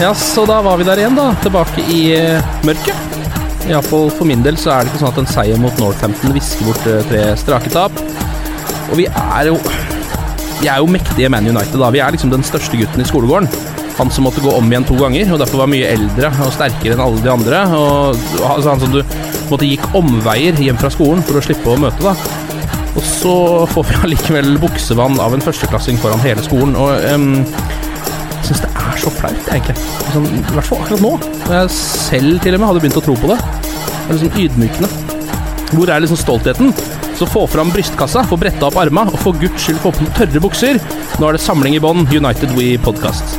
Ja, så da var vi der igjen, da. Tilbake i eh, mørket. Iallfall for min del så er det ikke sånn at en seier mot Northampton visker bort eh, tre strake tap. Og vi er jo Vi er jo mektige Man United, da. Vi er liksom den største gutten i skolegården. Han som måtte gå om igjen to ganger, og derfor var mye eldre og sterkere enn alle de andre. Og altså, Han som du måtte gikk omveier hjem fra skolen for å slippe å møte, da. Og så får vi allikevel buksevann av en førsteklassing foran hele skolen. Og em, jeg syns det er så flaut, egentlig. Sånn, I hvert fall akkurat nå. Når jeg selv til og med hadde begynt å tro på det. Det er liksom ydmykende. Hvor er liksom stoltheten? Så få fram brystkassa, få bretta opp arma, og for guds skyld få på noen tørre bukser. Nå er det samling i bånn, United We Podcast.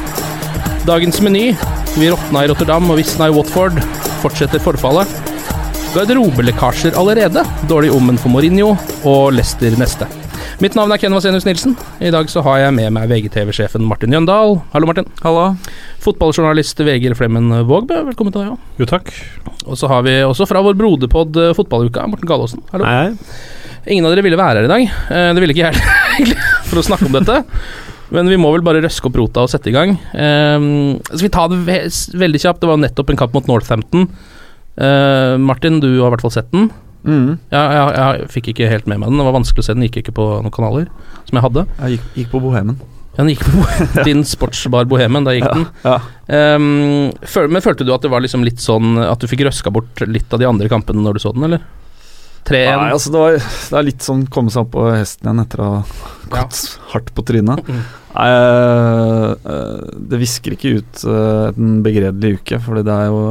Dagens meny. Vi råtna i Rotterdam og visna i Watford. Fortsetter forfallet. Garderobelekkasjer allerede. Dårlig omen for Mourinho og Leicester neste. Mitt navn er Ken Vasenius Nilsen. I dag så har jeg med meg VGTV-sjefen Martin Jøndal. Hallo, Martin. Hallo. Fotballjournalist Vegil Flemmen Vågbø, velkommen til deg òg. Jo, takk. Og så har vi også fra vår broderpod eh, Fotballuka, Morten Galaasen. Hallo. Hei. Ingen av dere ville være her i dag. Eh, Det ville ikke jeg egentlig, for å snakke om dette. Men vi må vel bare røske opp rota og sette i gang. så skal vi ta det ve veldig kjapt? Det var nettopp en kamp mot Northampton. Eh, Martin, du har i hvert fall sett den. Mm. Jeg, jeg, jeg fikk ikke helt med meg den. Det var vanskelig å se den. Gikk ikke på noen kanaler som jeg hadde. Jeg gikk, gikk på Bohemen. Ja, den gikk på din sportsbar Bohemen. Der gikk den. Ja. Um, føl, men følte du at det var liksom litt sånn At du fikk røska bort litt av de andre kampene når du så den, eller? 3-1. Nei, altså det, var, det er litt sånn komme seg opp på hesten igjen etter å ha gått hardt på trynet. Mm. Nei, eh, eh, det visker ikke ut eh, en begredelig uke, for det er jo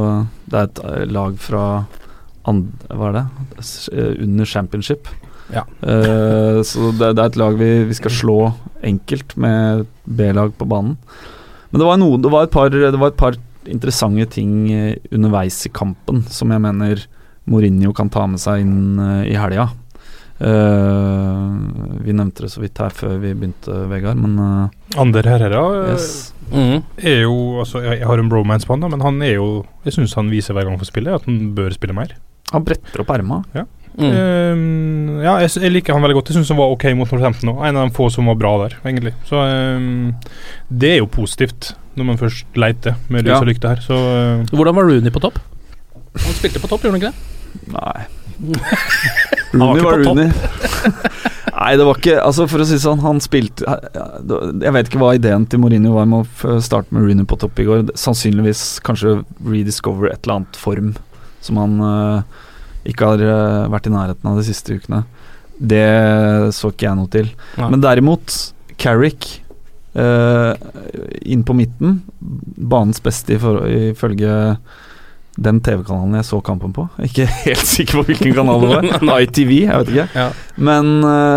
Det er et lag fra and, Hva er det? Eh, Under championship. Ja. Uh, så det, det er et lag vi, vi skal slå enkelt med B-lag på banen. Men det var, noe, det, var et par, det var et par interessante ting eh, underveis i kampen som jeg mener Mourinho kan ta med seg inn i helga. Uh, vi nevnte det så vidt her før vi begynte, Vegard, men uh, Ander Herrera yes. Mm. er jo altså, Jeg jeg har en bromance på han, da, men han er jo Jeg syns han viser hver gang han får spille at han bør spille mer. Han bretter opp erma. Mm. Ehm, ja, jeg, jeg liker han veldig godt. Jeg syns han var ok mot Northampton òg. En av de få som var bra der, egentlig. Så um, det er jo positivt når man først leiter med lys Ja. og lykte her. Så uh, Hvordan var Rooney på topp? Han spilte på topp, gjorde han ikke det? Nei. Rooney var, var. Rooney. Nei, det var ikke Altså, for å si sånn, han spilte Jeg vet ikke hva ideen til Mourinho var med å starte med Rooney på topp i går. Sannsynligvis kanskje rediscover et eller annet form som han uh, ikke har uh, vært i nærheten av de siste ukene. Det så ikke jeg noe til. Nei. Men derimot, Carrick uh, inn på midten. Banens beste ifølge den TV-kanalen jeg så kampen på. Ikke helt sikker på hvilken kanal det var. ITV, jeg vet ikke. Ja. Men,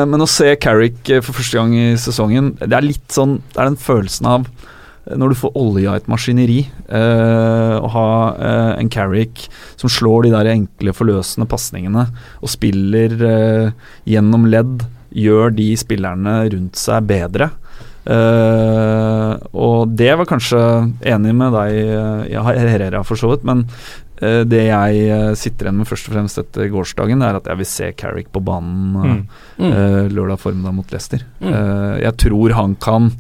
men å se Carrick for første gang i sesongen, det er litt sånn Det er den følelsen av når du får olje av et maskineri, eh, og ha eh, en Carrick som slår de der enkle, forløsende pasningene og spiller eh, gjennom ledd, gjør de spillerne rundt seg bedre. Eh, og det var kanskje enig med deg, jeg ja, Herrera for så vidt, men eh, det jeg eh, sitter igjen med først og fremst etter gårsdagen, er at jeg vil se Carrick på banen eh, Mm. Mm. eh, lørdag formiddag mot Leicester. Mm. Eh, jeg tror han kan eh,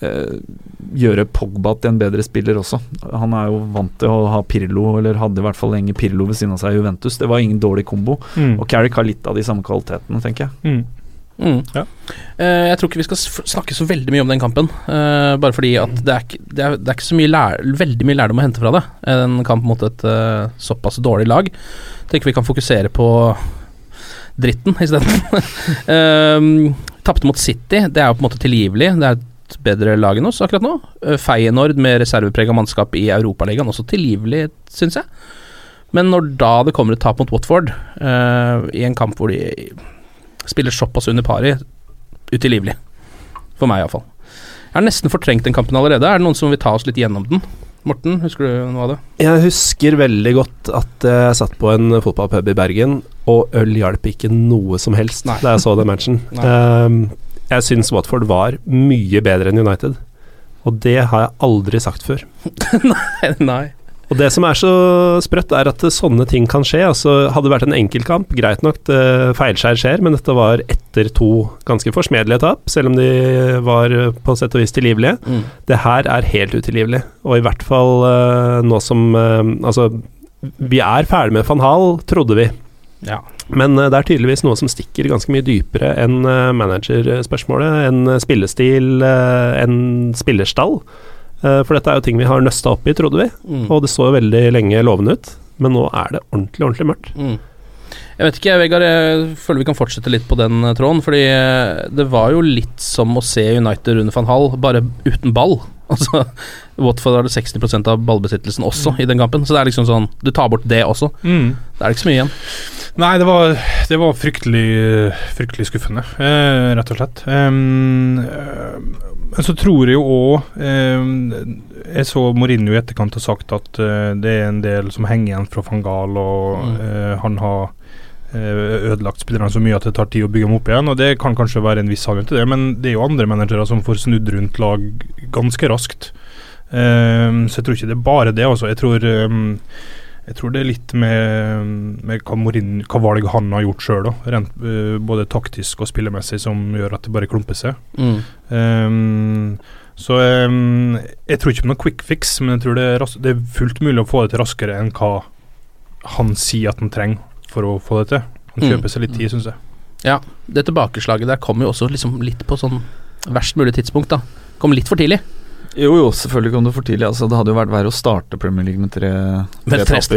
gjøre Pogba til en bedre spiller også. Han er jo vant til å ha Pirlo, eller hadde i hvert fall lenge Pirlo ved siden av seg i Juventus. Det var ingen dårlig kombo. Mm. Og Carrick har litt av de samme kvalitetene, tenker jeg. Mm. Mm. Ja. Uh, jeg tror ikke vi skal snakke så veldig mye om den kampen. Uh, bare fordi at det er, ikke- det er, det er ikke så mye lær, veldig mye lærdom å hente fra det. En kamp mot et uh, såpass dårlig lag. Tenker vi kan fokusere på dritten isteden. um, Tapte mot City, det er jo på en måte tilgivelig. Det er et bedre lag enn oss akkurat nå. Uh, Feyenoord med reserveprega mannskap i Europaligaen, også tilgivelig, syns jeg. Men når da det kommer et tap mot Watford, uh, i en kamp hvor de spiller såpass under pari, utilgivelig. For meg, iallfall. Jeg har nesten fortrengt den kampen allerede. Er det noen som vil ta oss litt gjennom den? Morten, husker du noe av det? Jeg husker veldig godt at jeg satt på en fotballpub i Bergen, og øl hjalp ikke noe som helst Nei. da jeg så den matchen. Um, jeg syns Watford var mye bedre enn United, og det har jeg aldri sagt før. nei, nei. Og det som er så sprøtt, er at sånne ting kan skje. Altså, hadde det vært en enkeltkamp, greit nok, det feilskjær skjer, men dette var etter to ganske forsmedelige tap, selv om de var på sett og vis tilgivelige. Mm. Det her er helt utilgivelig, og i hvert fall eh, nå som eh, Altså, vi er ferdig med van Hal, trodde vi. Ja. Men eh, det er tydeligvis noe som stikker ganske mye dypere enn uh, managerspørsmålet, spillestil, eh, enn spillerstall. Eh, for dette er jo ting vi har nøsta opp i, trodde vi, Mm. og det så jo veldig lenge lovende ut. Men nå er det ordentlig, ordentlig mørkt. Mm. Jeg vet ikke, Vegard. Jeg føler vi kan fortsette litt på den eh, tråden. Fordi eh, det var jo litt som å se United under van Hall, bare uten ball. Altså, Watford hadde 60% av ballbesittelsen også i den kampen. Så det er liksom sånn Du tar bort det også. Mm. Det er ikke så mye igjen. Nei, det var, det var fryktelig, fryktelig skuffende, eh, rett og slett. Eh, men så tror jeg jo òg Jeg så Mourinho i etterkant har sagt at uh, det er en del som henger igjen fra van Gaal, og Mm. uh, han har uh, ødelagt spillerne så mye at det tar tid å bygge dem opp igjen. Og det kan kanskje være en viss sannhet til det, men det er jo andre managere som får snudd rundt lag ganske raskt. Um, så jeg tror ikke det er bare det, altså. Jeg tror ehm, jeg tror det er litt med, med hva, Morin, hva valg han har gjort sjøl, uh, både taktisk og spillemessig, som gjør at det bare klumper seg. Mm. Um, så um, jeg tror ikke på noen quick fix, men jeg tror det er, det er fullt mulig å få det til raskere enn hva han sier at han trenger for å få det til. Han Mm. kjøper seg litt tid, syns jeg. Ja, det tilbakeslaget der kom jo også liksom litt på sånn verst mulig tidspunkt, da. Kom litt for tidlig. Jo, jo, selvfølgelig kom det for tidlig. Altså, det hadde jo vært verre å starte Premier League med tre, tre tap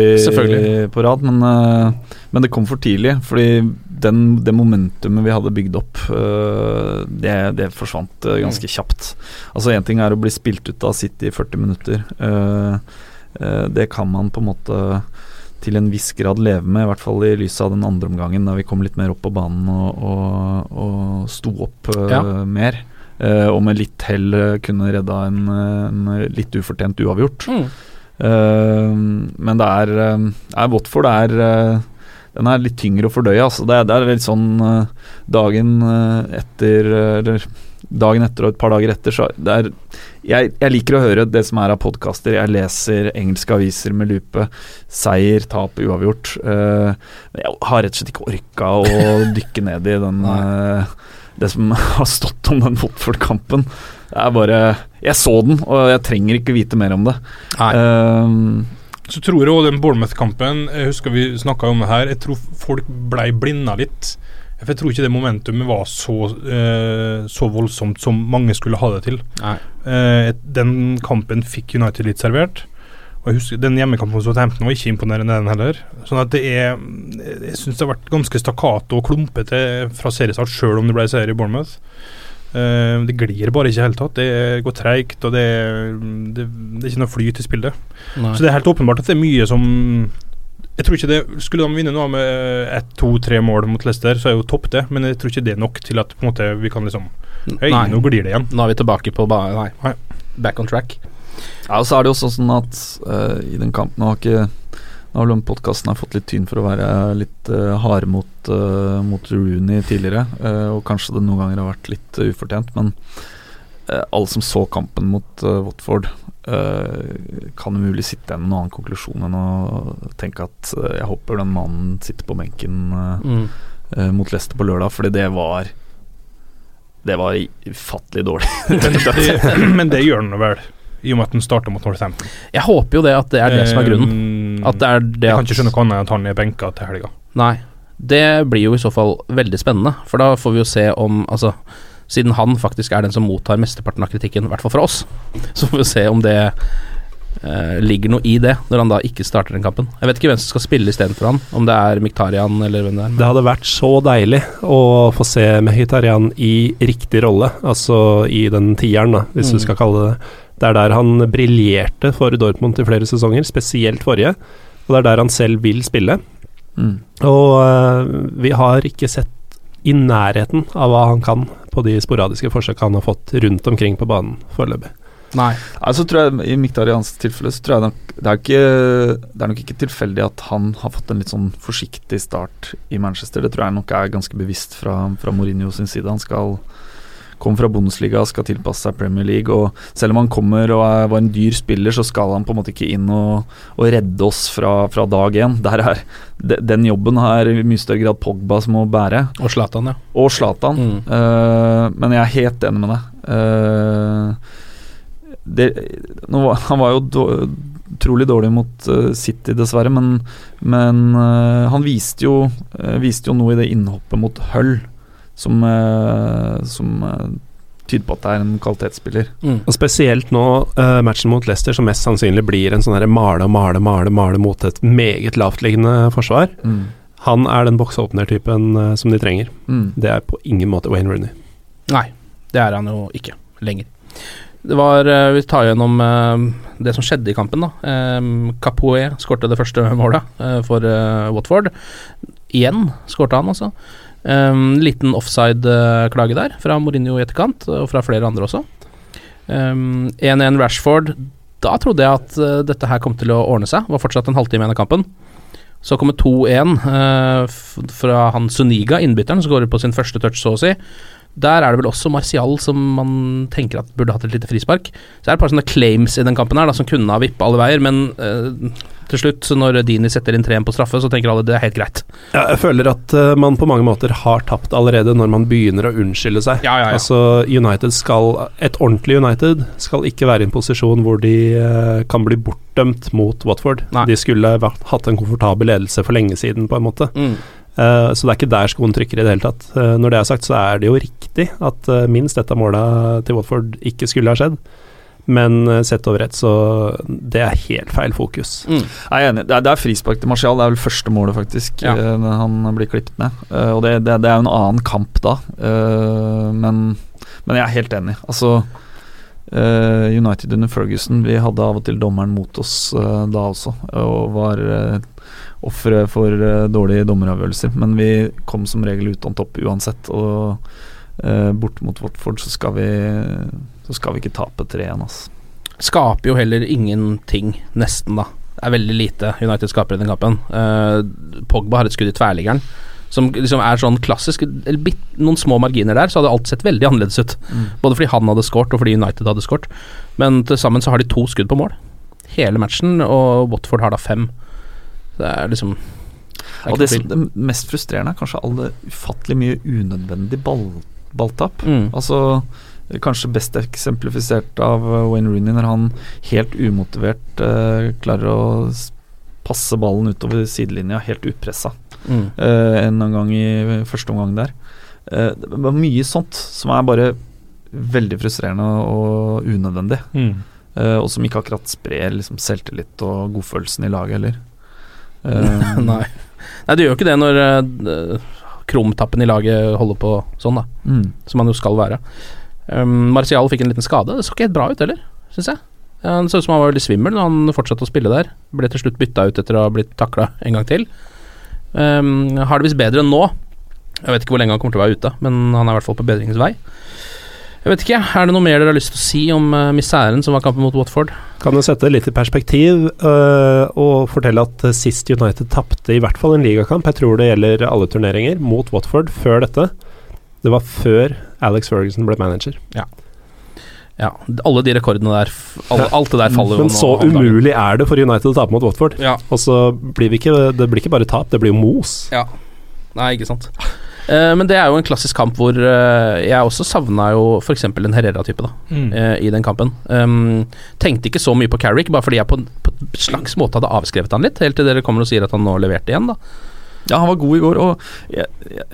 på rad, men, uh, men det kom for tidlig. Fordi den, det momentumet vi hadde bygd opp, uh, det, det forsvant uh, ganske kjapt. Altså Én ting er å bli spilt ut av City i 40 minutter. det kan man på en måte til en viss grad leve med, i hvert fall i lys av den andre omgangen, da vi kom litt mer opp på banen og, og, og sto opp Ja. mer. Eh, og med litt hell eh, kunne redda en, eh, en litt ufortjent uavgjort. Mm. Eh, men det er, eh, er Watford er Den er litt tyngre å fordøye. Altså. Det, er, det er litt sånn dagen etter Eller dagen etter og et par dager etter, så er jeg, jeg liker å høre det som er av podkaster. Jeg leser engelske aviser med lupe. Seier, tap, uavgjort. Uh, jeg har rett og slett ikke orka å dykke ned i den eh, det som har stått om den Watford-kampen. Er bare Jeg så den, og jeg trenger ikke vite mer om det. Um, Så tror jeg òg den Bournemouth-kampen Jeg husker vi snakka om det her. Jeg tror folk blei blinda litt. For jeg tror ikke det momentumet var så, eh, så voldsomt som mange skulle ha det til. Nei. Eh, den kampen fikk United litt servert. Og jeg husker Den hjemmekampen mot Southampton var ikke imponerende, den heller. Sånn at det er Jeg syns det har vært ganske stakkato og klumpete fra seriestart, sjøl om det ble seier i Bournemouth. Uh, det glir bare ikke i det hele tatt. Det går treigt, og det, det, det er ikke noe flyt i spillet. Nei. Så det er helt åpenbart at det er mye som Jeg tror ikke det Skulle de vinne nå med ett, to, tre mål mot Leicester, så er jo topp, det. Men jeg tror ikke det er nok til at på en måte vi kan liksom Hei, nå glir det igjen. Nå er vi tilbake på ba. Nei. Back on track. Ja, og så er det jo også sånn at uh, i den kampen har ikke nå har den podkasten fått litt tyn for å være litt uh, harde mot, uh, mot Rooney tidligere, Uh, og kanskje det noen ganger har vært litt ufortjent, men alle som så kampen mot Watford, kan umulig sitte igjen med noen annen konklusjon enn å tenke at jeg håper den mannen sitter på benken Mm. mot Leicester på lørdag, fordi det var Det var ufattelig dårlig. Men det, men det gjør han vel, i og med at den starter mot Northampton. Jeg håper jo det at det er det som er grunnen. Eh, At det er det Jeg kan at ikke skjønne hva annet enn at han er benka til helga. Nei. Det blir jo i så fall veldig spennende, for da får vi jo se om Altså, siden han faktisk er den som mottar mesteparten av kritikken, i hvert fall fra oss, så får vi se om det eh, ligger noe i det, når han da ikke starter den kampen. Jeg vet ikke hvem som skal spille istedenfor han, om det er Miktarian eller hvem det er. Det hadde vært så deilig å få se Mehitarian i riktig rolle, altså i den tieren, da, hvis Mm. du skal kalle det det. Det er der han briljerte for Dortmund i flere sesonger, spesielt forrige, og det er der han selv vil spille. Mm. Og uh, vi har ikke sett i nærheten av hva han kan på de sporadiske forsøkene han har fått rundt omkring på banen foreløpig. Nei. Altså, tror jeg, I Miktarians tilfelle så tror jeg nok det er, ikke, det er nok ikke tilfeldig at han har fått en litt sånn forsiktig start i Manchester. Det tror jeg nok er ganske bevisst fra, fra Mourinho sin side. Han skal komme fra Bundesliga, skal tilpasse seg Premier League. Og selv om han kommer og er, var en dyr spiller, så skal han på en måte ikke inn og, og redde oss fra, fra dag én. Der er, de, den jobben har i mye større grad Pogba som må bære. Og Zlatan, ja. Og Zlatan. Mm. Uh, men jeg er helt enig med deg. Uh, det, var- han var jo utrolig dårlig mot eh, City, dessverre, men, men han viste jo, viste jo noe i det innhoppet mot Hull som, eh, som eh, tyder på at det er en kvalitetsspiller. Mm. Og Spesielt nå, uh, matchen mot Leicester, som mest sannsynlig blir en sånn male og male, male, male mot et meget lavtliggende forsvar. Mm. Han er den boksåpner-typen uh, som de trenger. Mm. Det er på ingen måte Wayne Rooney. Nei, det er han jo ikke lenger. Det var uh, Vi tar gjennom det som skjedde i kampen, da. Um, Capoe skårte det første målet for Watford. Igjen skårte han, altså. Um, liten offside-klage der, fra Mourinho i etterkant, og fra flere andre også. Um, 1-1 Rashford. Da trodde jeg at uh, dette her kom til å ordne seg. Var fortsatt en halvtime igjen av kampen. Så kommer 2-1 uh, fra han Suniga, innbytteren, som går på sin første touch, så å si. Der er det vel også Martial som man tenker at burde hatt et lite frispark. Så er det et par sånne claims i den kampen her da, som kunne ha vippa alle veier, men eh, til slutt, når Dini setter inn 3-1 på straffe, så tenker alle det er helt greit. Ja, jeg føler at uh, man på mange måter har tapt allerede når man begynner å unnskylde seg. Ja, ja, ja. Altså, United skal Et ordentlig United skal ikke være i en posisjon hvor de uh, kan bli bortdømt mot Watford. Nei. De skulle vært, hatt en komfortabel ledelse for lenge siden, på en måte. Mm. Eh, så det er ikke der skoen trykker i det hele tatt. Uh, når det er sagt, så er det jo riktig at uh, minst ett av måla til Watford ikke skulle ha skjedd. Men sett over ett, så det er helt feil fokus. Mm. Jeg er enig. Det er, det er frispark til Martial. Det er vel første målet, faktisk. Ja. når han blir klippet ned. Eh, og det, det, det er jo en annen kamp da. Eh, men, men jeg er helt enig. Altså eh, United under Ferguson, vi hadde av og til dommeren mot oss da også, og var uh, ofre for uh, dårlige dommeravgjørelser. Men vi kom som regel ut on topp uansett. Og uh, bort mot Watford så skal vi Så skal vi ikke tape 3-1, altså. Skaper jo heller ingenting, nesten, da. Det er veldig lite United skaper i den kampen. Uh, Pogba har et skudd i tverrliggeren. Som liksom er sånn klassisk bit, Noen små marginer der, så hadde alt sett veldig annerledes ut. Mm. Både fordi han hadde skåret, og fordi United hadde skåret. Men til sammen så har de to skudd på mål. Hele matchen, og Watford har da fem. Det er liksom det er Og det, som, det mest frustrerende er kanskje all det ufattelig mye unødvendig ball, balltap. Mm. Altså Kanskje best eksemplifisert av eh, Wayne Rooney når han helt umotivert eh, klarer å passe ballen utover sidelinja helt upressa Mm. eh, en gang i første omgang der. Eh, det var mye sånt som er bare veldig frustrerende og unødvendig. Mm. eh, og som ikke akkurat sprer liksom, selvtillit og godfølelsen i laget heller. Eh, Nei. Nei, det gjør jo ikke det når uh, krumtappen i laget holder på sånn, da. mm. Som han jo skal være. Um, Martial fikk en liten skade. Det så ikke helt bra ut heller, syns jeg. Han så ut som han var veldig svimmel når han fortsatte å spille der. Ble til slutt bytta ut etter å ha blitt takla en gang til. Um, har det visst bedre enn nå. Jeg vet ikke hvor lenge han kommer til å være ute, men han er i hvert fall på bedringens vei. Jeg vet ikke, Er det noe mer dere har lyst til å si om uh, miseren som var kampen mot Watford? Kan jo sette det litt i perspektiv uh, og fortelle at øh, sist United tapte i hvert fall en ligakamp, jeg tror det gjelder alle turneringer, mot Watford før dette. Det var før Alex Ferguson ble manager. Ja, alle de rekordene der alle, Alt det der faller jo Men så umulig er det for United å tape mot Watford. Ja. Og så blir vi ikke Det blir ikke bare tap, det blir jo mos. Ja. Nei, ikke sant. Eh, men det er jo en klassisk kamp hvor eh, jeg også savna jo f.eks. en Herrera-type da Mm. eh, i den kampen. Um, tenkte ikke så mye på Carrick, bare fordi jeg på, på en slags måte hadde avskrevet han litt, helt til dere kommer og sier at han nå leverte igjen, da. Ja, han var god i går. Og jeg, jeg,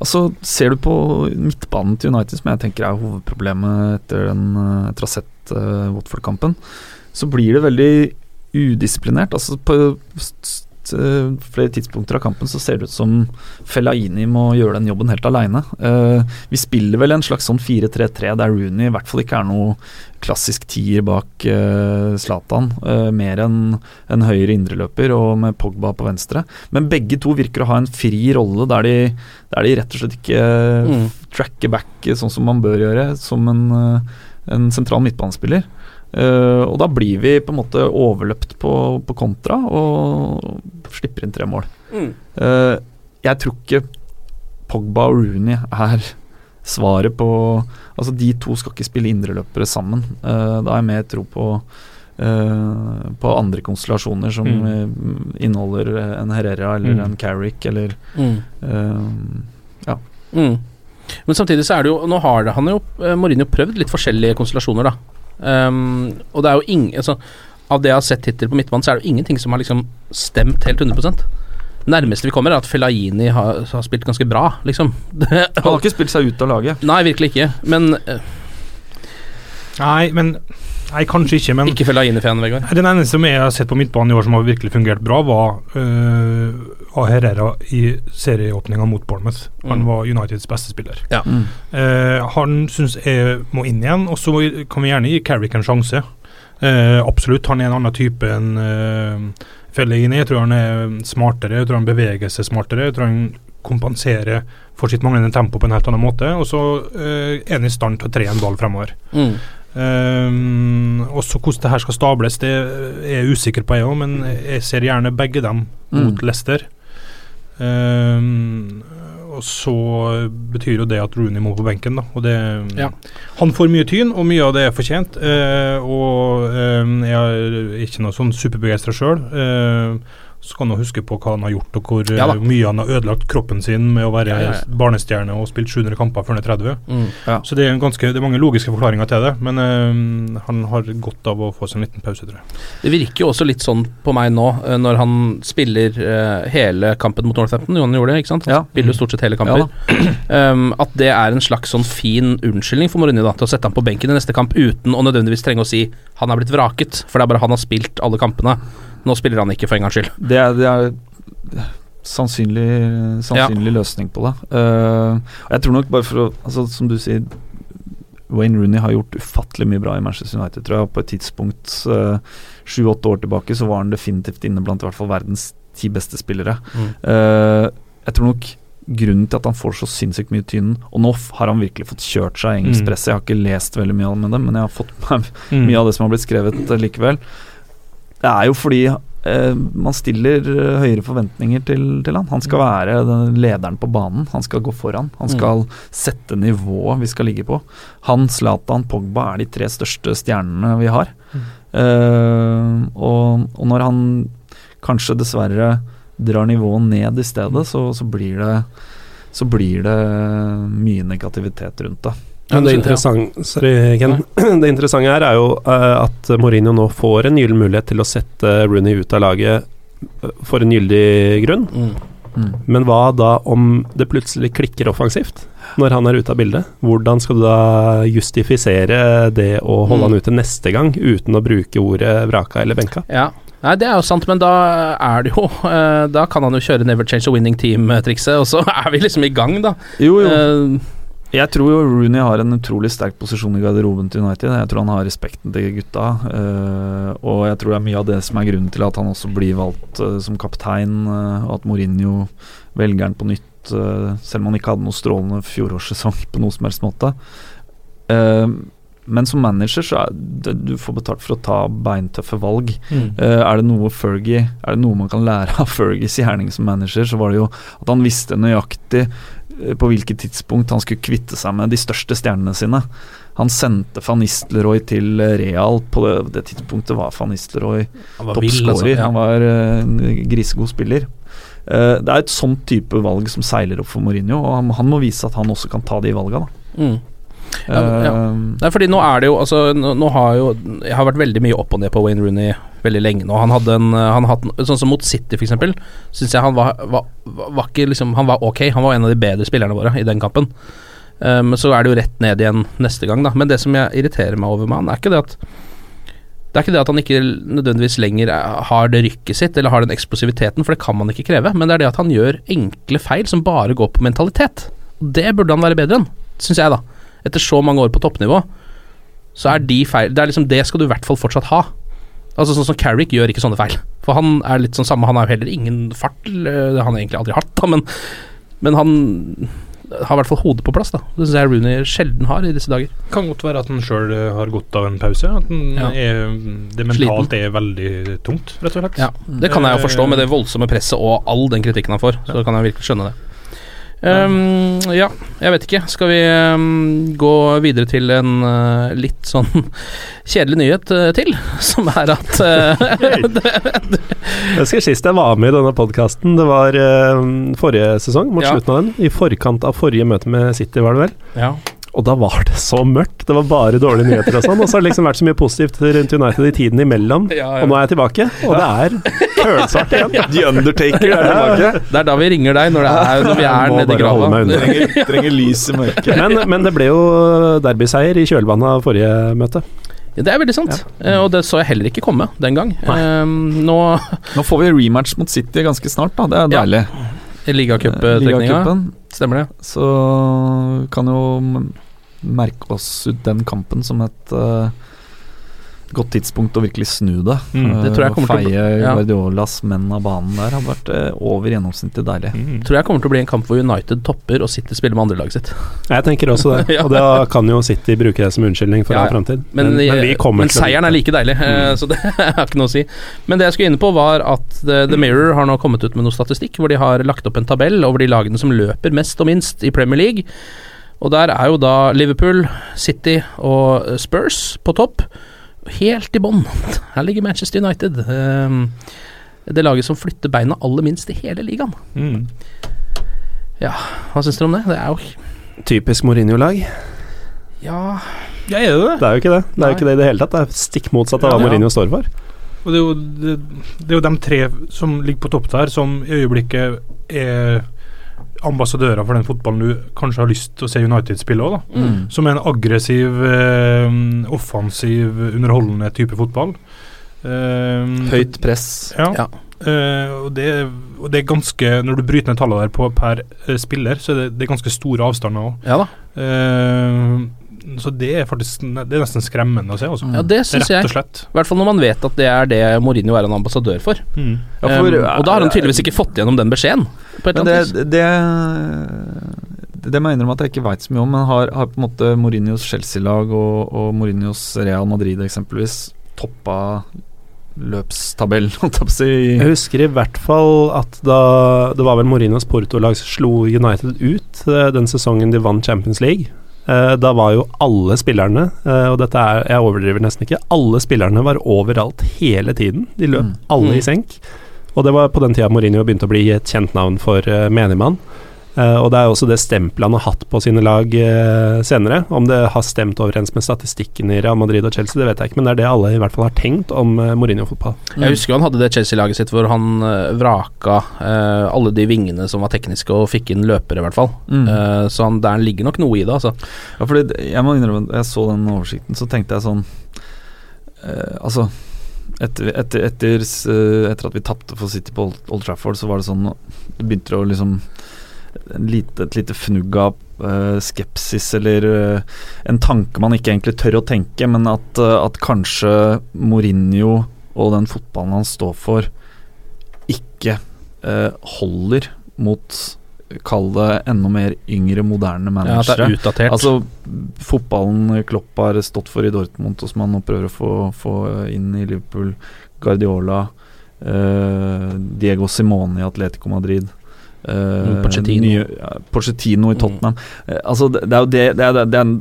altså, ser du på midtbanen til United, som jeg tenker er hovedproblemet etter, den, ha sett uh, så blir det veldig udisiplinert. Altså, på eh, flere tidspunkter av kampen så ser det ut som Fellaini må gjøre den jobben helt aleine. vi spiller vel en slags sånn 4-3-3 der Rooney i hvert fall ikke er noe klassisk tier bak eh, Zlatan. eh, mer enn en høyre indreløper og med Pogba på venstre. Men begge to virker å ha en fri rolle der de, der de rett og slett ikke Mm. tracker back eh, sånn som man bør gjøre, som en, eh, en sentral midtbanespiller. Eh, og da blir vi på en måte overløpt på, på kontra og slipper inn tre mål. Mm. Uh, jeg tror ikke Pogba og Rooney er svaret på Altså, de to skal ikke spille indreløpere sammen. Uh, da har jeg mer tro på eh, på andre konstellasjoner som Mm. eh, inneholder en Herrera eller Mm. en Carrick eller Mm. eh, Mm. Men samtidig så er det jo Nå har det, han jo Mourinho prøvd litt forskjellige konstellasjoner, da. Um, og det er jo ingen altså, Av det jeg har sett hittil på midtbanen, så er det jo ingenting som har liksom stemt helt 100% Nærmeste vi kommer, er at Fellaini har, har spilt ganske bra, liksom. Det- Han har ikke spilt seg ut av laget. Nei, virkelig ikke. Men uh, Nei, men Nei, kanskje ikke, men ikke Fellaini-fan, Vegard. Den eneste som jeg har sett på midtbanen i år som har virkelig fungert bra, var uh, Herrera i serieåpninga mot Bournemouth. Han Mm. var Uniteds beste spiller. Ja. Mm. Uh, han syns jeg må inn igjen, og så kan vi gjerne gi Carrick en sjanse. Uh, absolutt. Han er en annen type enn uh, Fellaini. Jeg tror han er smartere, jeg tror han beveger seg smartere. Jeg tror han kompenserer for sitt manglende tempo på en helt annen måte. Og så uh, er han i stand til å tre en ball fremover. Mm. Um, og så hvordan det her skal stables, det er jeg usikker på, jeg òg, men jeg ser gjerne begge dem mot Mm. Leicester. Um, og så betyr jo det at Rooney må på benken, da. Og det Ja. Han får mye tyn, og mye av det er fortjent. Uh, og um, jeg er ikke noe sånn superbegeistra sjøl. Så kan han huske på hva han har gjort, og hvor Ja eh, mye han har ødelagt kroppen sin med å være Ja, ja, ja. barnestjerne og spilt 700 kamper før han er 30. Mm. Så det er, en ganske, det er mange logiske forklaringer til det, men øh, han har godt av å få seg en liten pause, tror jeg. Det virker jo også litt sånn på meg nå, eh, når han spiller øh, hele kampen mot Northampton. Jo, han gjorde det, ikke sant? Han Ja. spiller jo stort sett hele kamper. um, at det er en slags sånn fin unnskyldning for Mourinho da, til å sette ham på benken i neste kamp uten å nødvendigvis trenge å si han er blitt vraket, for det er bare han har spilt alle kampene. Nå spiller han ikke, for en gangs skyld. Det er, det er sannsynlig, sannsynlig løsning på det. Uh, jeg tror nok bare for å altså, Som du sier, Wayne Rooney har gjort ufattelig mye bra i Manchester United, tror jeg. På et tidspunkt sju-åtte år tilbake så var han definitivt inne blant i hvert fall verdens ti beste spillere. Mm. Uh, jeg tror nok grunnen til at han får så sinnssykt mye tynn Og nå har han virkelig fått kjørt seg i engelsk Mm. presse. Jeg har ikke lest veldig mye om det, men jeg har fått med Mm. mye av det som har blitt skrevet eh, likevel. Det er jo fordi eh, man stiller eh, høyere forventninger til, til han. Han skal være den lederen på banen. Han skal gå foran. Han skal sette nivået vi skal ligge på. Han, Zlatan, Pogba er de tre største stjernene vi har. Eh, og, og når han kanskje dessverre drar nivået ned i stedet, så, så blir det så blir det mye negativitet rundt det. Men det interessante Sorry, Ken. Det interessante her er jo eh, at Mourinho nå får en gyllen mulighet til å sette Rooney ut av laget eh, for en gyldig grunn. Mm. Mm. Men hva da om det plutselig klikker offensivt når han er ute av bildet? Hvordan skal du da justifisere det å holde Mm. han ute neste gang uten å bruke ordet vraka eller benka? Ja. Nei, det er jo sant, men da er det jo eh, Da kan han jo kjøre Never Change a Winning Team-trikset, og så er vi liksom i gang, da. Jo, jo. Eh, Jeg tror jo Rooney har en utrolig sterk posisjon i garderoben til United. Jeg tror han har respekten til gutta. eh, og jeg tror det er mye av det som er grunnen til at han også blir valgt eh, som kaptein, eh, og at Mourinho velger han på nytt, selv om han ikke hadde noe strålende fjorårssesong på noe som helst måte. Men som manager så er det, du får betalt for å ta beintøffe valg. mm. Er det noe Fergie Er det noe man kan lære av Fergies gjerning som manager, så var det jo at han visste nøyaktig på hvilket tidspunkt han skulle kvitte seg med de største stjernene sine. Han sendte van Nistelrooy til Real. På det, det tidspunktet var van Nistelrooy Han var toppskårer. altså, ja. Han var eh, en grisegod spiller. Uh, det er et sånt type valg som seiler opp for Mourinho, og han, han må vise at han også kan ta de valga. Da. Mm. Ja, ja. Eh, Nei, fordi nå er det jo Altså, nå, nå har jo Jeg har vært veldig mye opp og ned på Wayne Rooney veldig lenge nå. Han hadde en han hadde, Sånn som mot City, eksempel, syns jeg han var, var, var ikke liksom Han var ok. Han var en av de bedre spillerne våre i den kampen. Men um, så er det jo rett ned igjen neste gang, da. Men det som jeg irriterer meg over med han, er ikke det at det er ikke det at han ikke nødvendigvis lenger er- har det rykket sitt, eller har den eksplosiviteten, for det kan man ikke kreve, men det er det at han gjør enkle feil som bare går på mentalitet. Det burde han være bedre enn, syns jeg, da. Etter så mange år på toppnivå, så er de feil Det er liksom det skal du i hvert fall fortsatt ha. Altså Sånn som Carrick gjør ikke sånne feil. For han er litt sånn samme, han har jo heller ingen fart, det har han egentlig aldri hatt, da, men, men han har i hvert fall hodet på plass, da. Det syns jeg Rooney sjelden har i disse dager. Kan godt være at han sjøl har godt av en pause. At Ja. er, det mentalt er veldig tungt, rett og slett. Ja, Det kan jeg jo forstå, med det voldsomme presset og all den kritikken han får. Så kan jeg virkelig skjønne det. Ehm, ja, jeg vet ikke. Skal vi um, gå videre til en uh, litt sånn kjedelig nyhet uh, til? Som er at eh, Jeg husker sist jeg var med i denne podkasten, det var eh, forrige sesong, mot Ja. slutten av den. I forkant av forrige møte med City, var det vel. Ja. Og da var det så mørkt. Det var bare dårlige nyheter og sånn. Og så har det liksom vært så mye positivt rundt United i tiden imellom. Ja, ja. Og nå er jeg tilbake, og det er kølsvart igjen. The Undertaker er tilbake. Det er da vi ringer deg, når, det er, når vi er nede i grava. Trenger, trenger lys i mørket. Men, men det ble jo derbyseier i kjølvannet av forrige møte. Det er veldig sant. Eh, og det så jeg heller ikke komme den gang. Ehm, nå Nå får vi rematch mot City ganske snart, da. Det er Ja. deilig. i ligacuptrekninga, Ligacupen. stemmer det? Så kan jo merke oss ut den kampen som et uh, godt tidspunkt å virkelig snu det. Mm. Det tror jeg Eh, kommer til å Feie ja. Guardiolas menn av banen der har vært uh, over gjennomsnittet deilig. Mm. Tror jeg kommer til å bli en kamp hvor United topper og City spiller med andrelaget sitt. Jeg tenker også det. Ja. Og da kan jo City bruke det som unnskyldning for Ja, all ja. framtid. Men, men men, men seieren er like deilig, mm. så det har ikke noe å si. Men det jeg skulle inne på, var at The, The Mirror har nå kommet ut med noe statistikk hvor de har lagt opp en tabell over de lagene som løper mest og minst i Premier League. Og der er jo da Liverpool, City og Spurs på topp. Helt i bånn. Her ligger Manchester United. Um, det laget som flytter beina aller minst i hele ligaen. Mm. Ja, hva syns dere om det? Det er jo Typisk Mourinho-lag. Ja Ja, er det det? Det er jo ikke det. Det er jo ikke det i det hele tatt. Det er stikk motsatt av hva Ja. Mourinho står for. Og det er, jo, det, det er jo de tre som ligger på topp der, som i øyeblikket er ambassadører for den fotballen du kanskje har lyst til å se United spille òg. Mm. Som er en aggressiv, eh, offensiv, underholdende type fotball. Eh, Høyt press. Ja. Ja. Eh, og, det, og det er ganske Når du bryter ned tallene der på per eh, spiller, så er det, det er ganske store avstander òg. Ja da. Så det er faktisk Det er nesten skremmende å se. Også. Ja, det syns jeg. I hvert fall når man vet at det er det Mourinho er en ambassadør for. Mm. Ja, for- um, og da har han tydeligvis ikke fått gjennom den beskjeden. På et Men det, det, det må jeg innrømme at jeg ikke veit så mye om, men har, har på en måte Mourinhos Chelsea-lag og, og Mourinhos Real Madrid eksempelvis toppa løpstabellen, holdt jeg på å si? Jeg husker i hvert fall at da Det var vel Mourinhos Porto-lag slo United ut eh, den sesongen de vant Champions League. Eh, Da var jo alle spillerne, eh, og dette er Jeg overdriver nesten ikke, alle spillerne var overalt hele tiden. De løp Mm. alle Mm. i senk. Og det var på den tida Mourinho begynte å bli et kjent navn for uh, menigmann. Eh, og det er også det stempelet han har hatt på sine lag eh, senere. Om det har stemt overens med statistikken i Real Madrid og Chelsea, det vet jeg ikke, men det er det alle i hvert fall har tenkt om uh, Mourinho-fotball. Jeg husker han hadde det Chelsea-laget sitt hvor han eh, vraka eh, alle de vingene som var tekniske, og fikk inn løpere, i hvert fall. Mm. Eh, så han, der ligger nok noe i det, altså. Ja, fordi jeg må innrømme jeg så den oversikten, så tenkte jeg sånn eh, Altså etter, etter, etter, eh, etter at vi tapte for City på Old, Old Trafford, så var det sånn Det begynte å liksom lite, Et lite fnugg av uh, skepsis eller uh, en tanke man ikke egentlig tør å tenke, men at, eh, at kanskje Mourinho og den fotballen han står for, ikke holder mot Kall det enda mer yngre, moderne Ja, det managere. er utdatert. Altså, fotballen Klopp har stått for i Dortmund, og som han nå prøver å få, få inn i Liverpool. Guardiola, Diego Simone i Atletico Madrid. Eh, Pochettino. nye, ja, Pochettino i Tottenham. Eh, altså det, det er jo det, det, er, det er den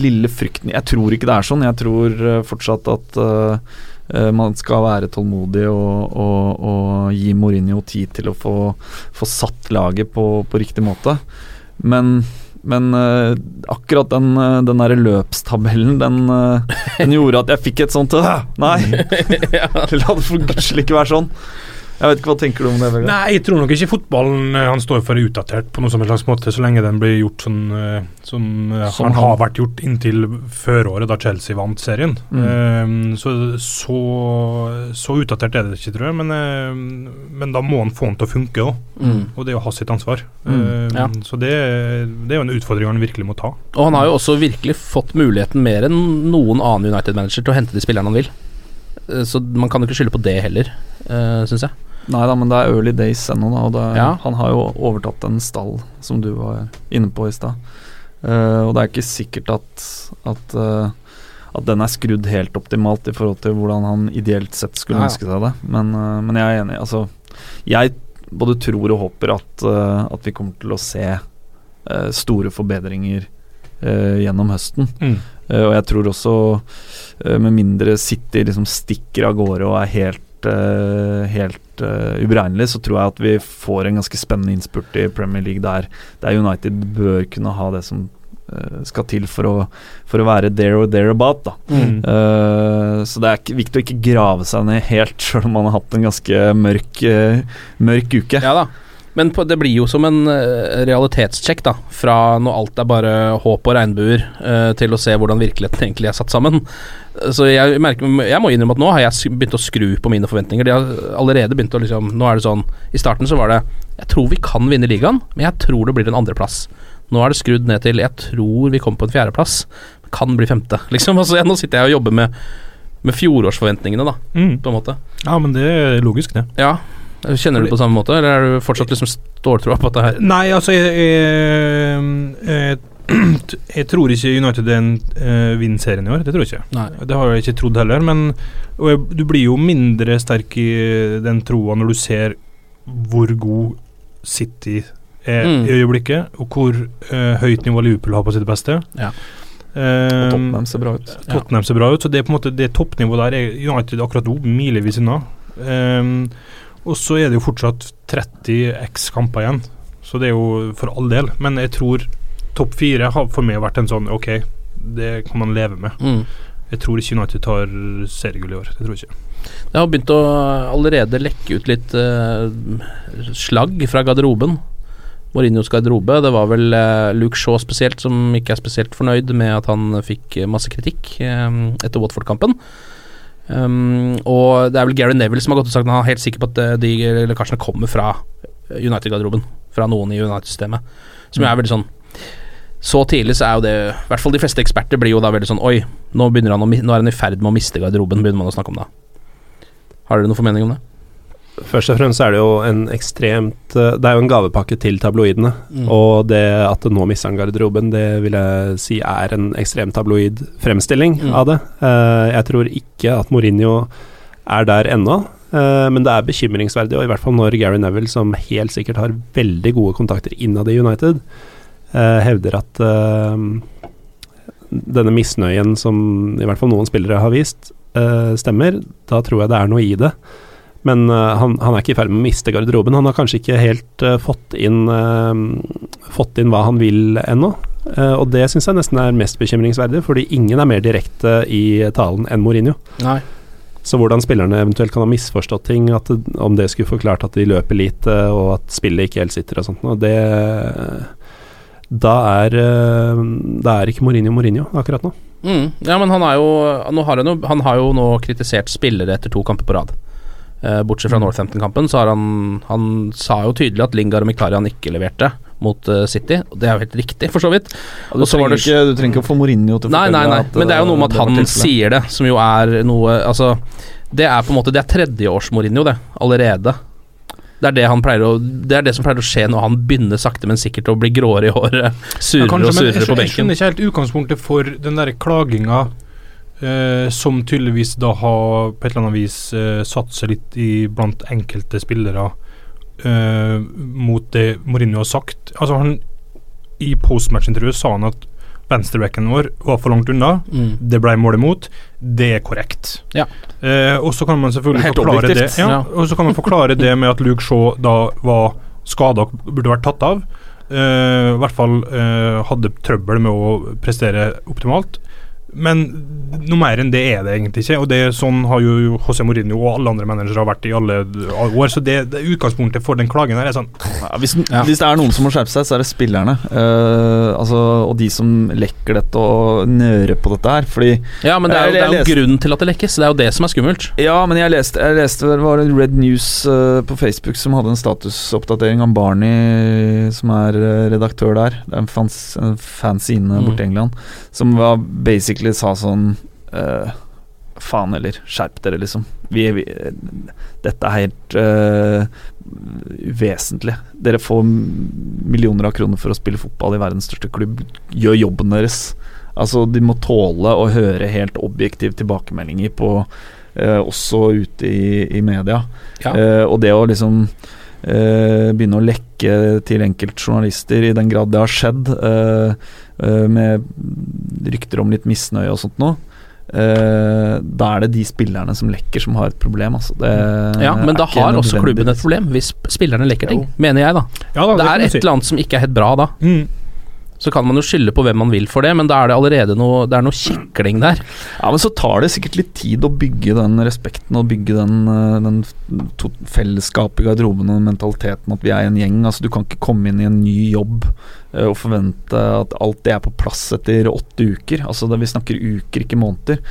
lille frykten Jeg tror ikke det er sånn. Jeg tror eh, fortsatt at man skal være tålmodig og, og, og gi Mourinho tid til å få, få satt laget på, på riktig måte. Men men akkurat den, den der løpstabellen, den, den gjorde at jeg fikk et sånt «Åh, Nei! La det for gudskjelov ikke være sånn. Jeg vet ikke, Hva tenker du om det? Vegard? Nei, jeg tror nok ikke fotballen eh, han står for er utdatert på noen som slags måte, så lenge den blir gjort sånn eh, som eh, Som han han- har vært gjort inntil føråret, da Chelsea vant serien. Mm. Um, så, så så utdatert er det ikke, tror jeg, men, men da må han få den til å funke òg. Mm. Og det er jo hans sitt ansvar. Mm. Eh, Ja. Så det, det er jo en utfordring han virkelig må ta. Og han har jo også virkelig fått muligheten mer enn noen annen United-manager til å hente de spillerne han vil. Så man kan jo ikke skylde på det heller, uh, syns jeg. Nei da, men det er early days ennå, da. Og det, Ja. Han har jo overtatt en stall, som du var inne på i stad. Uh, og det er ikke sikkert at, at, uh, at den er skrudd helt optimalt i forhold til hvordan han ideelt sett skulle Ja, ja. ønske seg det. Men, uh, men jeg er enig. Altså, jeg både tror og håper at, eh, at vi kommer til å se eh, store forbedringer eh, gjennom høsten. Mm. Eh, og jeg tror også, eh, med mindre City liksom stikker av gårde og er helt eh, helt eh, uberegnelig, så tror jeg at vi får en ganske spennende innspurt i Premier League der, der United bør kunne ha det som eh, skal til for å, for å være there or thereabout. Mm. Uh, så det er viktig å ikke grave seg ned helt, sjøl om man har hatt en ganske mørk, uh, mørk uke. Ja da. Men på, det blir jo som en eh, realitetssjekk, da. Fra når alt er bare håp og regnbuer, uh, til å se hvordan virkeligheten egentlig er satt sammen. Så jeg, merker, jeg må innrømme at nå har jeg begynt å skru på mine forventninger. De har allerede begynt å liksom Nå er det sånn I starten så var det Jeg tror vi kan vinne ligaen, men jeg tror det blir en andreplass. Nå er det skrudd ned til Jeg tror vi kommer på en fjerdeplass. Kan bli femte, liksom. Altså, jeg, nå sitter jeg og jobber med med fjorårsforventningene, da, Mm. på en måte. Ja, men det er logisk, det. Ja. Kjenner du på samme måte, eller er du fortsatt liksom ståltroa på at det her Nei, altså jeg, jeg, jeg, jeg tror ikke United er en uh, vinner serien i år. Det tror jeg ikke. Nei. Det har jeg ikke trodd heller. Men og jeg, du blir jo mindre sterk i den troa når du ser hvor god City er Mm. i øyeblikket, og hvor uh, høyt nivå Liverpool har på sitt beste. Ja. Eh, Og Tottenham ser bra ut. Tottenham ser bra ut, så det er på en måte det toppnivået der er United akkurat nå milevis unna. Ehm, og så er det jo fortsatt 30 x kamper igjen, så det er jo for all del. Men jeg tror topp fire har for meg vært en sånn OK, det kan man leve med. Mm. Jeg tror ikke United tar seriegull i år. Det tror jeg ikke. Det har begynt å allerede lekke ut litt uh, slagg fra garderoben. Mourinhos garderobe. Det var vel uh, Luke Shaw spesielt som ikke er spesielt fornøyd med at han fikk masse kritikk eh, etter Watford-kampen. Um, og det er vel Gary Neville som har gått og sagt at han er helt sikker på at eh, de lekkasjene kommer fra United-garderoben. Fra noen i United-systemet. Som mm. er veldig sånn Så tidlig så er jo det I hvert fall de fleste eksperter blir jo da veldig sånn Oi, nå, han å, nå er han i ferd med å miste garderoben, begynner man å snakke om da. Har dere noen formening om det? Først og fremst er det jo en ekstremt eh, Det er jo en gavepakke til tabloidene. Mm. Og det at det nå mister han garderoben, det vil jeg si er en ekstremt tabloid fremstilling Mm. av det. Eh, jeg tror ikke at Mourinho er der ennå, eh, men det er bekymringsverdig, og i hvert fall når Gary Neville, som helt sikkert har veldig gode kontakter innad i United, hevder at denne misnøyen som i hvert fall noen spillere har vist, stemmer, da tror jeg det er noe i det. Men eh, han, han er ikke i ferd med å miste garderoben. Han har kanskje ikke helt eh, fått, inn, eh, fått inn hva han vil ennå. Uh, og det syns jeg nesten er mest bekymringsverdig, fordi ingen er mer direkte i talen enn Mourinho. Nei. Så hvordan spillerne eventuelt kan ha misforstått ting, det, om det skulle forklart at de løper lite, og at spillet ikke helt sitter og sånt, og det Da er, da er ikke Mourinho Mourinho akkurat nå. Mm. Ja, men han er jo nå har han, jo, han har jo nå kritisert spillere etter to kamper på rad. Eh, bortsett fra Northampton-kampen, så har han Han sa jo tydelig at Lingard og Miktarian ikke leverte mot eh, City. Og det er jo helt riktig, for så vidt. Ja, du, trenger det- ikke, du trenger ikke å få Mourinho til å Nei, nei, nei, at, men det er jo noe med eh, at han tilfellet. sier det, som jo er noe Altså, det er på en måte Det er tredjeårs-Mourinho, det, allerede. Det er det han å Det er det som pleier å skje når han begynner sakte, men sikkert å bli gråere i håret. Surere Ja, kanskje, og surere på benken. jeg skjønner ikke helt utgangspunktet for den der klaginga eh, som tydeligvis da har på et eller annet vis eh, satt seg litt i blant enkelte spillere eh, mot det Mourinho har sagt. Altså han I postmatch-intervjuet sa han at venstrebacken vår var for langt unna. Mm. Det ble målet mot. Det er korrekt. Ja. Eh, og så kan man selvfølgelig forklare det ja, Ja. Og så kan man forklare det med at Luke Shaw da var skada og burde vært tatt av. Eh, I hvert fall eh, hadde trøbbel med å prestere optimalt. Men noe mer enn det er det egentlig ikke. Og det er Sånn har jo José Mourinho og alle andre managere vært i alle år. Så det, det utgangspunktet for den klagen her er sånn Ja, hvis, hvis det er noen som må skjerpe seg, så er det spillerne. Uh, altså, og de som lekker dette og nører på dette her. Fordi Ja, men det er jo, det er jo leste- grunnen til at det lekkes. Det er jo det som er skummelt. Ja, men jeg leste, jeg leste det var en Red News uh, på Facebook som hadde en statusoppdatering om Barney, som er eh, redaktør der. Det er en, fans, en fanzine Mm. borte i England, som var basically sa sånn uh, Faen heller, skjerp dere, liksom. Vi, vi, dette er helt uh, uvesentlig. Dere får millioner av kroner for å spille fotball i verdens største klubb. Gjør jobben deres. Altså, de må tåle å høre helt objektive tilbakemeldinger på uh, også ute i, i media. Ja. Uh, og det å liksom begynne å lekke til enkeltjournalister i den grad det har skjedd, eh, eh, med rykter om litt misnøye og sånt noe. Uh, da er det de spillerne som lekker, som har et problem. Altså. Det Ja, men da har også klubben et problem, hvis spillerne lekker ting. Mener jeg, da. Ja, da, Det det, er et si. eller annet som ikke er helt bra da. Mm. Så kan man jo skylde på hvem man vil for det, men da er det allerede noe Det er noe kikling der. Ja, men så tar det sikkert litt tid å bygge den respekten og bygge den, eh, den fellesskapet i garderoben og mentaliteten at vi er en gjeng. Altså Du kan ikke komme inn i en ny jobb eh, og forvente at alt det er på plass etter åtte uker. Altså det, Vi snakker uker, ikke måneder.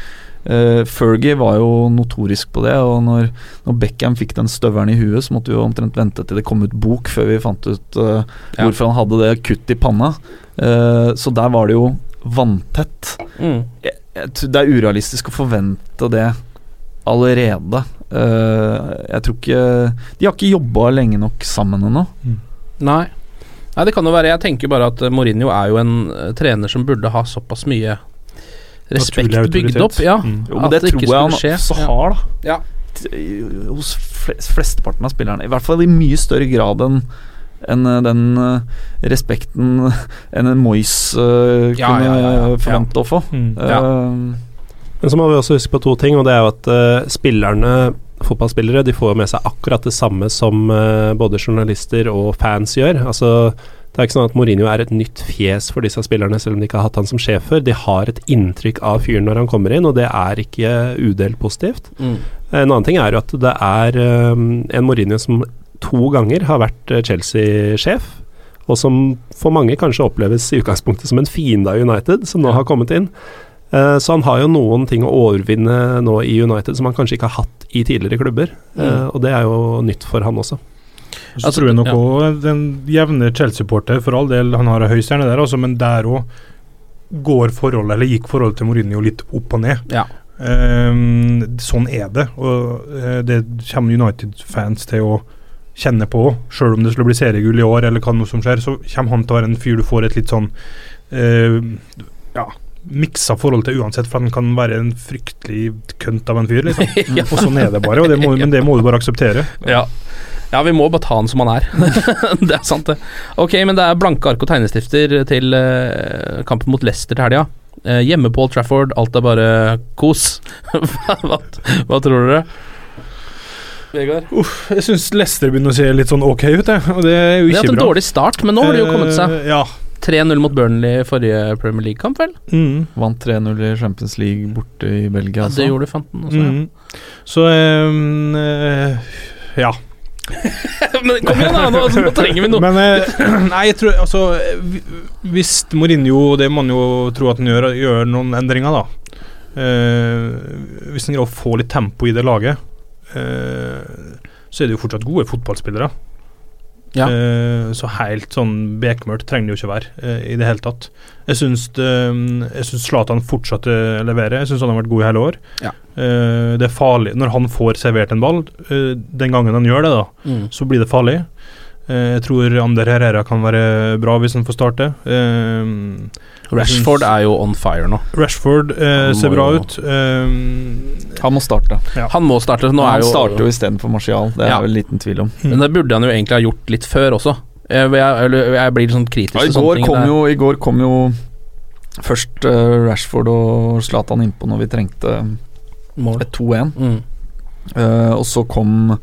Uh, Fergie var jo notorisk på det, og når, når Beckham fikk den støvelen i huet, så måtte vi jo omtrent vente til det kom ut bok før vi fant ut eh, Ja. hvorfor han hadde det kutt i panna. Uh, så der var det jo vanntett Mm. jeg, jeg det er urealistisk å forvente det allerede. Eh, jeg tror ikke De har ikke jobba lenge nok sammen ennå. Nei. Nei, det kan jo være Jeg tenker bare at Mourinho er jo en trener som burde ha såpass mye respekt bygd opp. Ja, Mm. Jo, men at det, det ikke tror jeg han skulle skje. også har, da. Ja. Hos flesteparten av spillerne. I hvert fall i mye større grad enn enn, eh, den eh, respekten enn en Moyes uh, Ja, kunne ja, ja, ja. forvente å få. Mm. Uh, Men så må vi også huske på to ting, og det er jo at uh, spillerne, fotballspillere, de får med seg akkurat det samme som eh, både journalister og fans gjør. Altså, det er ikke sånn at Mourinho er et nytt fjes for disse spillerne, selv om de ikke har hatt han som sjef før. De har et inntrykk av fyren når han kommer inn, og det er ikke udelt positivt. Mm. En annen ting er jo at det er um, en Mourinho som to ganger har vært eh, Chelsea-sjef, og som for mange kanskje oppleves i utgangspunktet som en fiende av United, som nå har kommet inn. Eh, Så han har jo noen ting å overvinne nå i United som han kanskje ikke har hatt i tidligere klubber, Eh, og det er jo nytt for han også. Så Altså, tror jeg nok ja. også den jevne Chelsea-supporter, for all del, han har ei høy stjerne der, altså, men der òg går forholdet, eller gikk forholdet til Mourinho litt opp og ned. Ja. Um, sånn er det, og uh, det kommer United-fans til å kjenne på. Sjøl om det skulle bli seriegull i år, eller hva noe som skjer, så kommer han til å være en fyr du får et litt sånn uh, ja, miksa forhold til uansett, for han kan være en fryktelig kønt av en fyr, liksom. ja. Og sånn er det bare, det må, men det må du bare akseptere. Ja. Ja, vi må bare ta han som han er. det er sant, det. Ok, men det er blanke ark og tegnestifter til uh, kampen mot Leicester til helga. Uh, hjemme på Old Trafford, alt er bare kos. hva, hva, tror dere? Vegard? Uff, jeg syns Leicester begynner å se litt sånn ok ut, jeg. Og det er jo ikke bra. De har hatt en dårlig start, men nå har de jo kommet seg. Uh, ja. 3-0 mot Burnley i forrige Premier League-kamp, vel? Mm. vant 3-0 i Champions League borte i Belgia. Ja, altså. det gjorde Fanten også. Mm. Så um, eh, ja. Men kom igjen, da! Nå, altså, nå trenger vi noe. Men eh, Nei, jeg tror altså Hvis Mourinho, det må man jo tro at han gjør, gjør noen endringer, da. Eh, hvis han greier å få litt tempo i det laget, eh, så er det jo fortsatt gode fotballspillere. Ja. Uh, så helt sånn bekmørkt trenger det jo ikke være uh, i det hele tatt. Jeg syns det- Jeg syns Zlatan fortsatte å levere. Jeg syns han har vært god i hele år. Ja. Uh, det er farlig når han får servert en ball. eh, den gangen han gjør det, da, Mm. så blir det farlig. Eh, jeg tror Ander Herrera kan være bra hvis han får starte. Eh, Rashford er jo on fire nå. Rashford eh, ser bra jo- ut. Um, Han må starte. Ja. Han må starte. Nå han er jo, starter jo istedenfor Martial, det er Ja. vel liten tvil om. Men det burde han jo egentlig ha gjort litt før også. Jeg, jeg, jeg blir litt sånn kritisk Ja, i, sånne går ting. kom jo, I går kom jo først uh, Rashford og Zlatan innpå når vi trengte Mål. et 2-1. Mm. uh, og så kom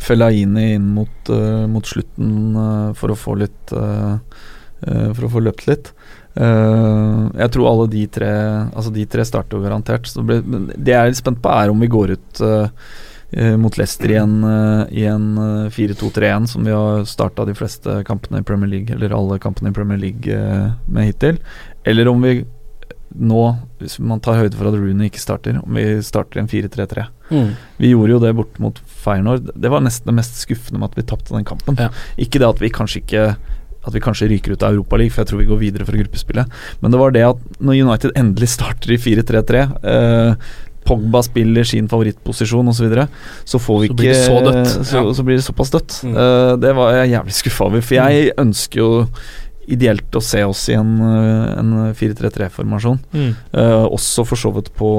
Fellaini inn mot, eh, mot slutten eh, for å få litt eh, For å få løpt litt. Jeg tror alle de tre Altså de tre starter jo garantert. Så det, blir, det jeg er litt spent på, er om vi går ut mot Leicester i en, en eh, 4-2-3-1, som vi har starta de fleste kampene i Premier League, eller alle kampene i Premier League med hittil. Eller om vi nå, hvis man tar høyde for at Rooney ikke starter, om vi starter en 4-3-3. Mm. Vi gjorde jo det bort mot Feyenoord. Det var nesten det mest skuffende med at vi tapte den kampen. Ja. Ikke det at vi kanskje ikke At vi kanskje ryker ut av Europaligaen, for jeg tror vi går videre fra gruppespillet. Men det var det at når United endelig starter i 4-3-3 eh, Pogba spiller sin favorittposisjon osv., så, videre, så får vi Så ikke blir det så dødt. Så, Ja. så blir det såpass dødt. Mm. Eh, det var jeg jævlig skuffa over, for jeg ønsker jo ideelt å se oss i en, eh, en 4-3-3-formasjon. mm. Uh, også for så vidt på,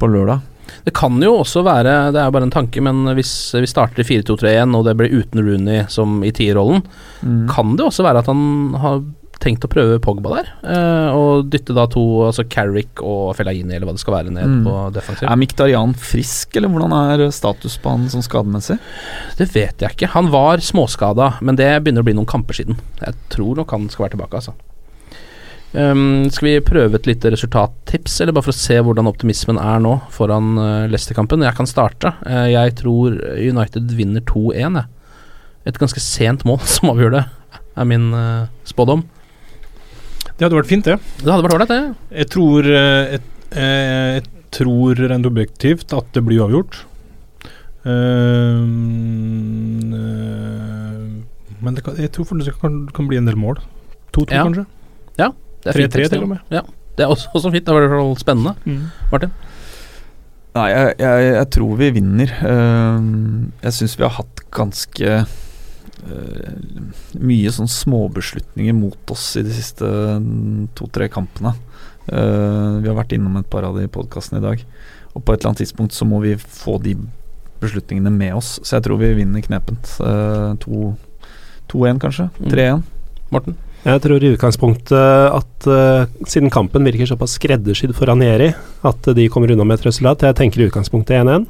på lørdag. Det kan jo også være, det er bare en tanke, men hvis vi starter i 4-2-3-1 og det blir uten Rooney som i tierrollen, Mm. kan det også være at han har tenkt å prøve Pogba der? eh, og dytte da to, altså Carrick og Fellaini, eller hva det skal være, ned Mm. på defensiv? Er Miktarian frisk, eller hvordan er status på han sånn skademessig? Det vet jeg ikke. Han var småskada, men det begynner å bli noen kamper siden. Jeg tror nok han skal være tilbake, altså. Um, skal vi prøve et lite resultattips, eller bare for å se hvordan optimismen er nå foran uh, Leicester-kampen? Jeg kan starte. Uh, jeg tror United vinner 2-1, jeg. Et ganske sent mål som avgjør det, er min uh, spådom. Det hadde vært fint, det. Det hadde vært ålreit, det. Jeg tror jeg, et, eh, Jeg tror rent objektivt at det blir uavgjort. Ehm, eh, men det kan, jeg tror det kan, kan bli en del mål. 2-2, Ja. kanskje? det er fint 3-3 til og med. Ja, det er også, også fint. Det var i hvert fall spennende. Martin? Nei, jeg, jeg, jeg tror vi vinner. Ehm, jeg syns vi har hatt ganske eh, mye sånn småbeslutninger mot oss i de siste mm, to-tre kampene. Eh, vi har vært innom et par av de podkastene i dag. Og på et eller annet tidspunkt så må vi få de beslutningene med oss. Så jeg tror vi vinner knepent. Eh, 2-1, kanskje. Mm. 3-1. Morten? Jeg tror i utgangspunktet at uh, siden kampen virker såpass skreddersydd for Ranieri, at de kommer unna med et resultat. Jeg tenker i utgangspunktet 1-1.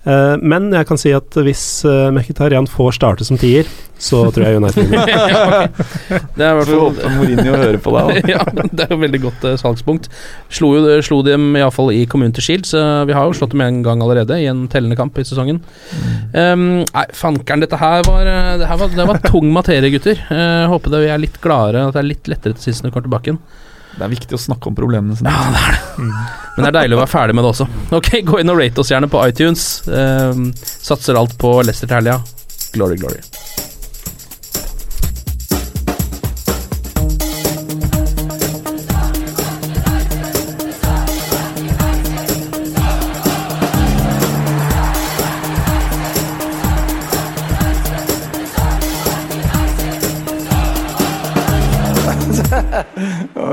Eh, men jeg kan si at hvis uh, Mkhitarian får starte som tier, så tror jeg United vinner. Ja, okay. Det er i hvert fall Mourinho hører på deg. da. ja, det er jo veldig godt uh, salgspunkt. Slo, jo, slo dem iallfall i Community Shield, så vi har jo slått dem en gang allerede, i en tellende kamp i sesongen. Um, nei, fankeren, dette her var, eh, det her var, det var tung materie, gutter. Uh, håper det vi er litt gladere, at det er litt lettere til sist når vi kommer tilbake igjen. Det er viktig å snakke om problemene sine. Ja, det er det. Men det er deilig å være ferdig med det også. Ok, gå inn og rate oss gjerne på iTunes. Um, satser alt på Leicester til helga. Glory, glory.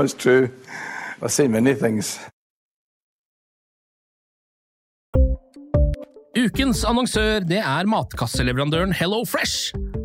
Oh, true. I've seen many things. Ukens annonsør det er matkasseleverandøren Hello Fresh.